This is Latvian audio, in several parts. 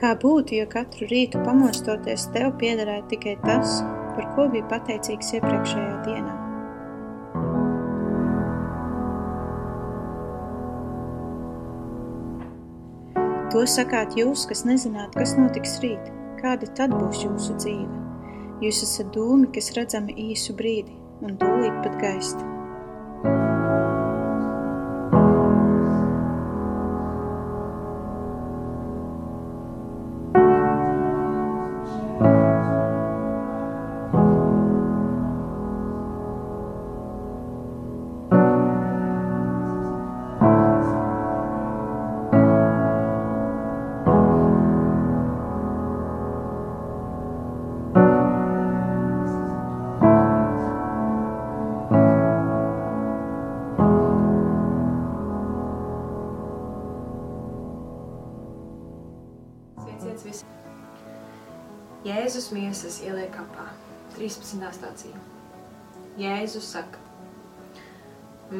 Kā būtu, ja katru rītu pamostoties tev piederētu tikai tas, par ko bija pateicīgs iepriekšējā dienā? To sakāt jūs, kas nezināt, kas notiks rīt, kāda tad būs jūsu dzīve. Jūs esat dūmi, kas redzami īsu brīdi, un tūlīt pat gaist. Jēzus miesas ieliek kapā. 13. stācija. Jēzus saka,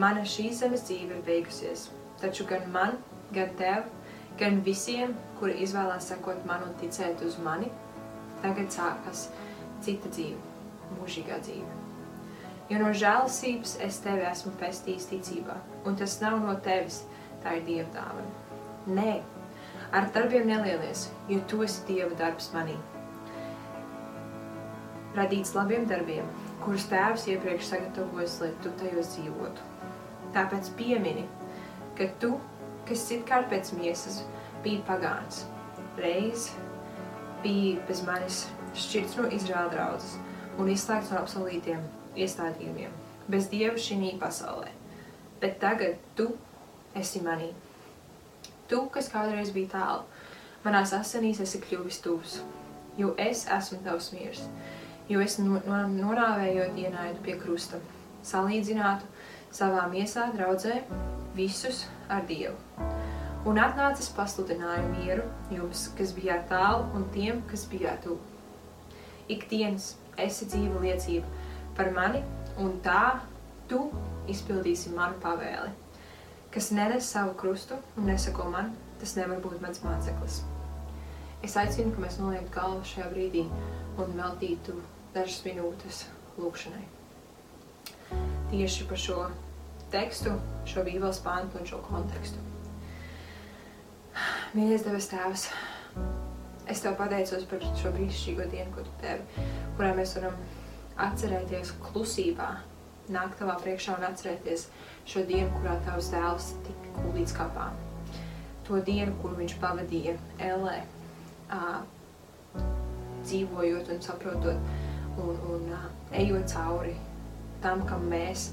mana šī zemes dzīve ir beigusies, taču gan man, gan tev, gan visiem, kuri izvēlās sekot man un ticēt uz mani, tagad sākas cita dzīve, mūžīgā dzīve. Jo no žēlasības es tevi esmu pestījis ticībā, un tas nav no tevis, tā ir Dieva dāvana. Nē, ar darbiem nelielies, jo tu esi Dieva darbs manī. Radīts labiem darbiem, kurus tēvs iepriekš sagatavojis, lai tu tajos dzīvotu. Tāpēc piemini, ka tu, kas citkārt pēc miesas, biji pagāns, reiz biji bez manis šķirts no Izraēla draudzes un izslēgts no apsolītiem iestādījumiem, bez Dieva šī pasaulē. Bet tagad tu esi manī. Tu, kas kādreiz bija tālu, manās asinīs esi kļuvis tuvs, jo es esmu tavs miers, jo es no, no, norāvējot ienaidu pie krusta, salīdzinātu savā miesā draudzē visus ar Dievu. Un atnācis pasludināju mieru jums, kas bijāt tālu, un tiem, kas bijāt tuvu. Ikdienas esi dzīva liecība par mani, un tā tu izpildīsi manu pavēli. Kas nenes savu krustu un nesako man, tas nevar būt mans māceklis. Es aicinu, ka mēs noliektu galvu šajā brīdī un veltītu dažas minūtes lūkšanai. Tieši par šo tekstu, šo bībeles pāntu un šo kontekstu. Mīļais Dievs Tēvs, es Tev pateicos par šo brīnišķīgo dienu, ko Tu devi, kurā mēs varam atcerēties klusībā, nākt Tavā priekšā un atcerēties šo dienu, kurā Tavs dēls tika kuldīts kapā. To dienu, kur viņš pavadīja Ellē, ā, dzīvojot un saprotot un, un ejot cauri tam, kam mēs,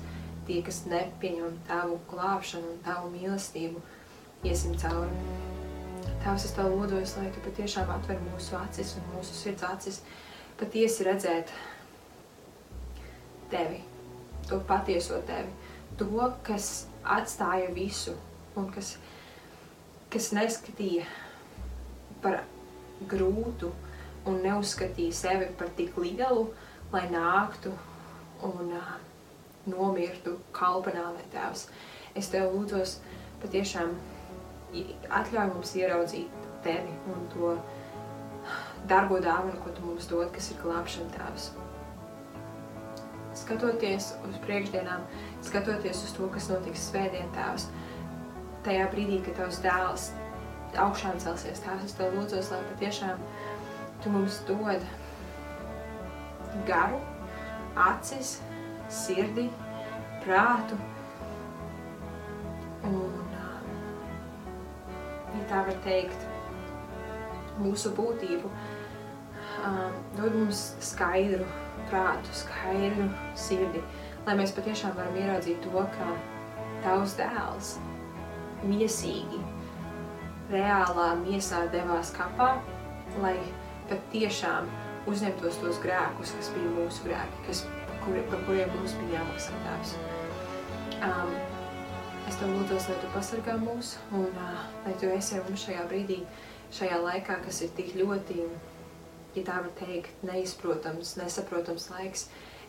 tie, kas nepieņemam Tavu glābšanu un Tavu mīlestību, iesim cauri. Tēvs, es Tev lūdzu, lai Tu patiešām atver mūsu acis un mūsu sirds acis, patiesi redzēt Tevi, to patieso Tevi, to, kas atstāja visu un kas, kas neskatīja par grūtu un neuzskatīja sevi par tik lielu, lai nāktu un uh, nomirtu kalpanāmē Tēvs. Es Tev lūdzos patiešām atļauj mums ieraudzīt Tevi un to darbo dāvanu, ko Tu mums dod, kas ir glābšana Tēvs. Skatoties uz priekšdienām, skatoties uz to, kas notiks svētdien Tēvs, tajā brīdī, kad Tavs dēls augšām celsies Tēvs, es Tev lūdzos, lai patiešām Tu mums dod garu, acis, sirdi, prātu un ja tā var teikt, mūsu būtību, dod mums skaidru prātu, skaidru sirdi, lai mēs patiešām varam ieraudzīt to, ka tavs dēls miesīgi, reālā miesā devās kapā, lai patiešām uzņemtos tos grēkus, kas bija mūsu grēki, kas, kuri, par kuriem mums bija jāmaksā tēvs. Um, Es tev lūdzu, lai tu pasargā mūs un uh, lai tu esi ar mums šajā brīdī, šajā laikā, kas ir tik ļoti, ja tā var teikt, neizprotams, nesaprotams laiks.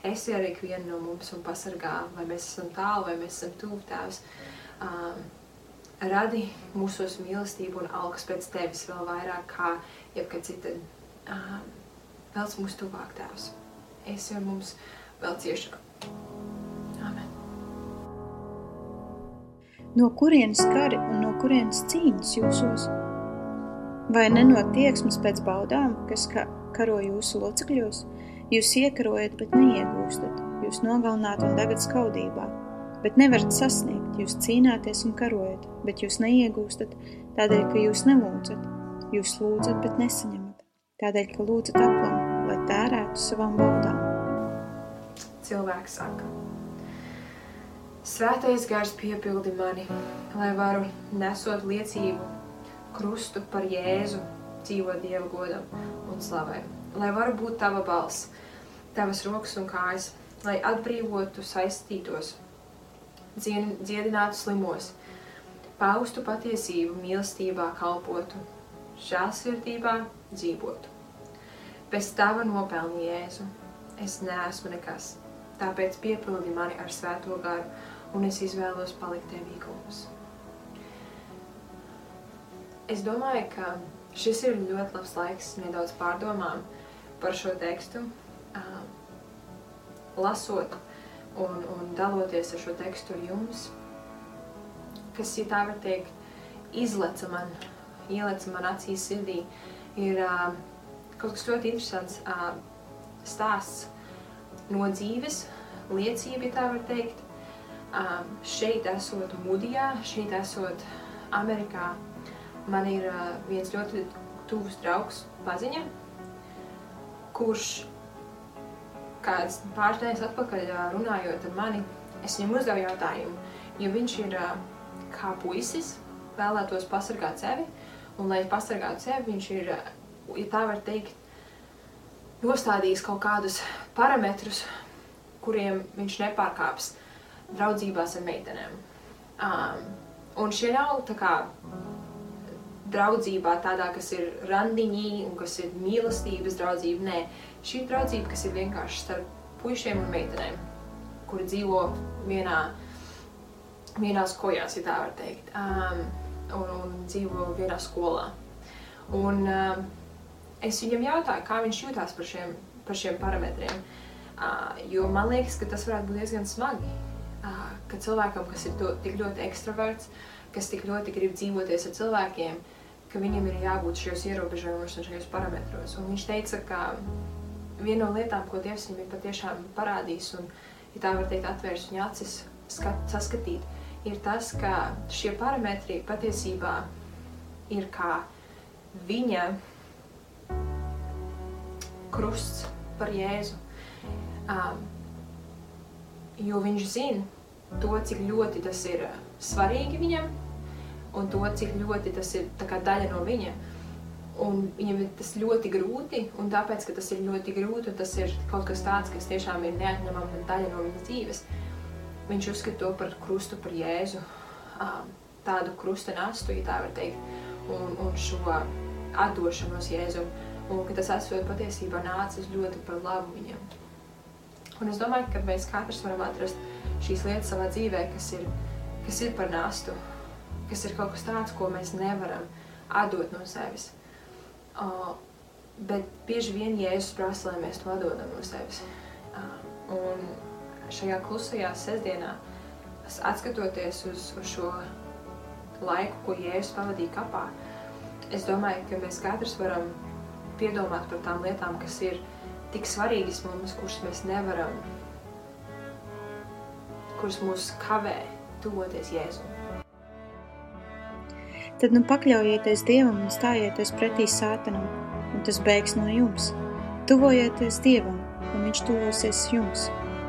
Esi ar ikvienu no mums un pasargā, vai mēs esam tālu, vai mēs esam tuvu tēvs. Uh, radi mūsos mīlestību un algas pēc tevis vēl vairāk kā jebkad citādi. Velc mūs tuvāk, Tēvs. Esi ar mums vēl ciešāk. Amen. No kurienes kari un no kurienes cīņas jūsos? Vai ne no tieksmes pēc baudām, kas ka karo jūsu locekļos? Jūs iekarojat, bet neiegūstat. Jūs nogalināt un degat skaudībā, bet nevarat sasniegt. Jūs cīnāties un karojat, bet jūs neiegūstat, tādēļ, ka jūs nelūdzat. Jūs lūdzat, bet nesaņemat, tādēļ, ka lūdzat aplam, lai tērētu savām baudām. Cilvēks saka, Svētais gars piepildi mani, lai varu nesot liecību krustu par Jēzu, dzīvot Dieva godam un slavai. Lai varu būt tava balss, tavas rokas un kājas, lai atbrīvotu saistītos, dziedinātu slimos, paustu patiesību, mīlestībā kalpotu, žēlsirdībā dzīvotu. Bez tava nopelni Jēzu, es neesmu nekas, tāpēc piepildi mani ar svēto garu, un es izvēlos palikt tevīgums. Es domāju, ka šis ir ļoti labs laiks nedaudz pārdomām par šo tekstu, lasot un, un daloties ar šo tekstu ar jums, kas, ja tā var teikt, izleca man, ieleca man acīs sirdī, ir uh, kaut kas ļoti interesants uh, stāsts no dzīves, liecība, ja tā var teikt. Uh, šeit esot Mudijā, šeit esot Amerikā, man ir uh, viens ļoti tuvs draugs paziņa, kurš kāds pāris dienas atpakaļ runājot ar mani, es viņam uzdevu jautājumu, jo viņš ir kā puisis, vēlētos pasargāt sevi, un lai pasargātu sevi, viņš ir, ja tā var teikt, nostādījis kaut kādus parametrus, kuriem viņš nepārkāps draudzībās ar meitenēm. Um, un šie nav tā kā draudzībā tādā, kas ir randiņī un kas ir mīlestības draudzība, nē, Šī draudzība, kas ir vienkārši starp puišiem un meitenēm, kuri dzīvo vienā, vienās kojās, ja tā var teikt, um, un, un dzīvo vienā skolā. Un um, es viņam jautāju, kā viņš jutās par šiem, par šiem parametriem, uh, jo man liekas, ka tas varētu būt diezgan smagi, uh, ka cilvēkam, kas ir to, tik ļoti ekstraverts, kas tik ļoti grib dzīvoties ar cilvēkiem, ka viņam ir jābūt šajos ierobežojumos un šajos parametros. Un viņš teica, ka viena no lietām, ko Dievs viņam ir patiešām parādījis un, ja tā var teikt, atvērs viņa acis skat, saskatīt, ir tas, ka šie parametri patiesībā ir kā viņa krusts par Jēzu. Um, jo viņš zina to, cik ļoti tas ir svarīgi viņam un to, cik ļoti tas ir daļa no viņa. Un viņam ir tas ļoti grūti, un tāpēc, ka tas ir ļoti grūti, un tas ir kaut kas tāds, kas tiešām ir neatņemama daļa no viņas dzīves, viņš uzskata to par krustu, par Jēzu, tādu krusta nastu, ja tā var teikt, un, un šo atdošanos Jēzum, un ka tas esot patiesībā nācis ļoti par labu viņam. Un es domāju, ka mēs katrs varam atrast šīs lietas savā dzīvē, kas ir, kas ir par nastu, kas ir kaut kas tāds, ko mēs nevaram atdot no sevis. Uh, bet bieži vien Jēzus prasa, lai mēs to atdodam no sevis. Uh, un šajā klusajā sestdienā, atskatoties uz, uz šo laiku, ko Jēzus pavadīja kapā, es domāju, ka mēs katrs varam piedomāt par tām lietām, kas ir tik svarīgas mums, kuras mēs nevaram, kuras mūs kavē tuvoties Jēzum. Tad nu pakļaujieties Dievam un stājieties pretī sātanam, un tas beigs no jums. Tuvojieties Dievam, un viņš tuvosies jums.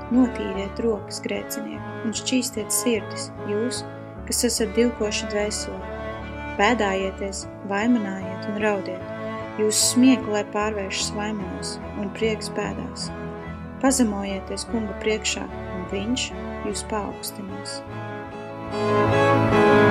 Notīriet rokas grēcinieki un šķīstiet sirdis, jūs, kas esat divkoši dvēseli. Bēdājieties, vaimanājiet un raudiet. Jūsu smiekli, lai pārvēršas vaimanos un prieks bēdās. Pazemojieties kunga priekšā, un viņš jūs paaugstinās. Thank you.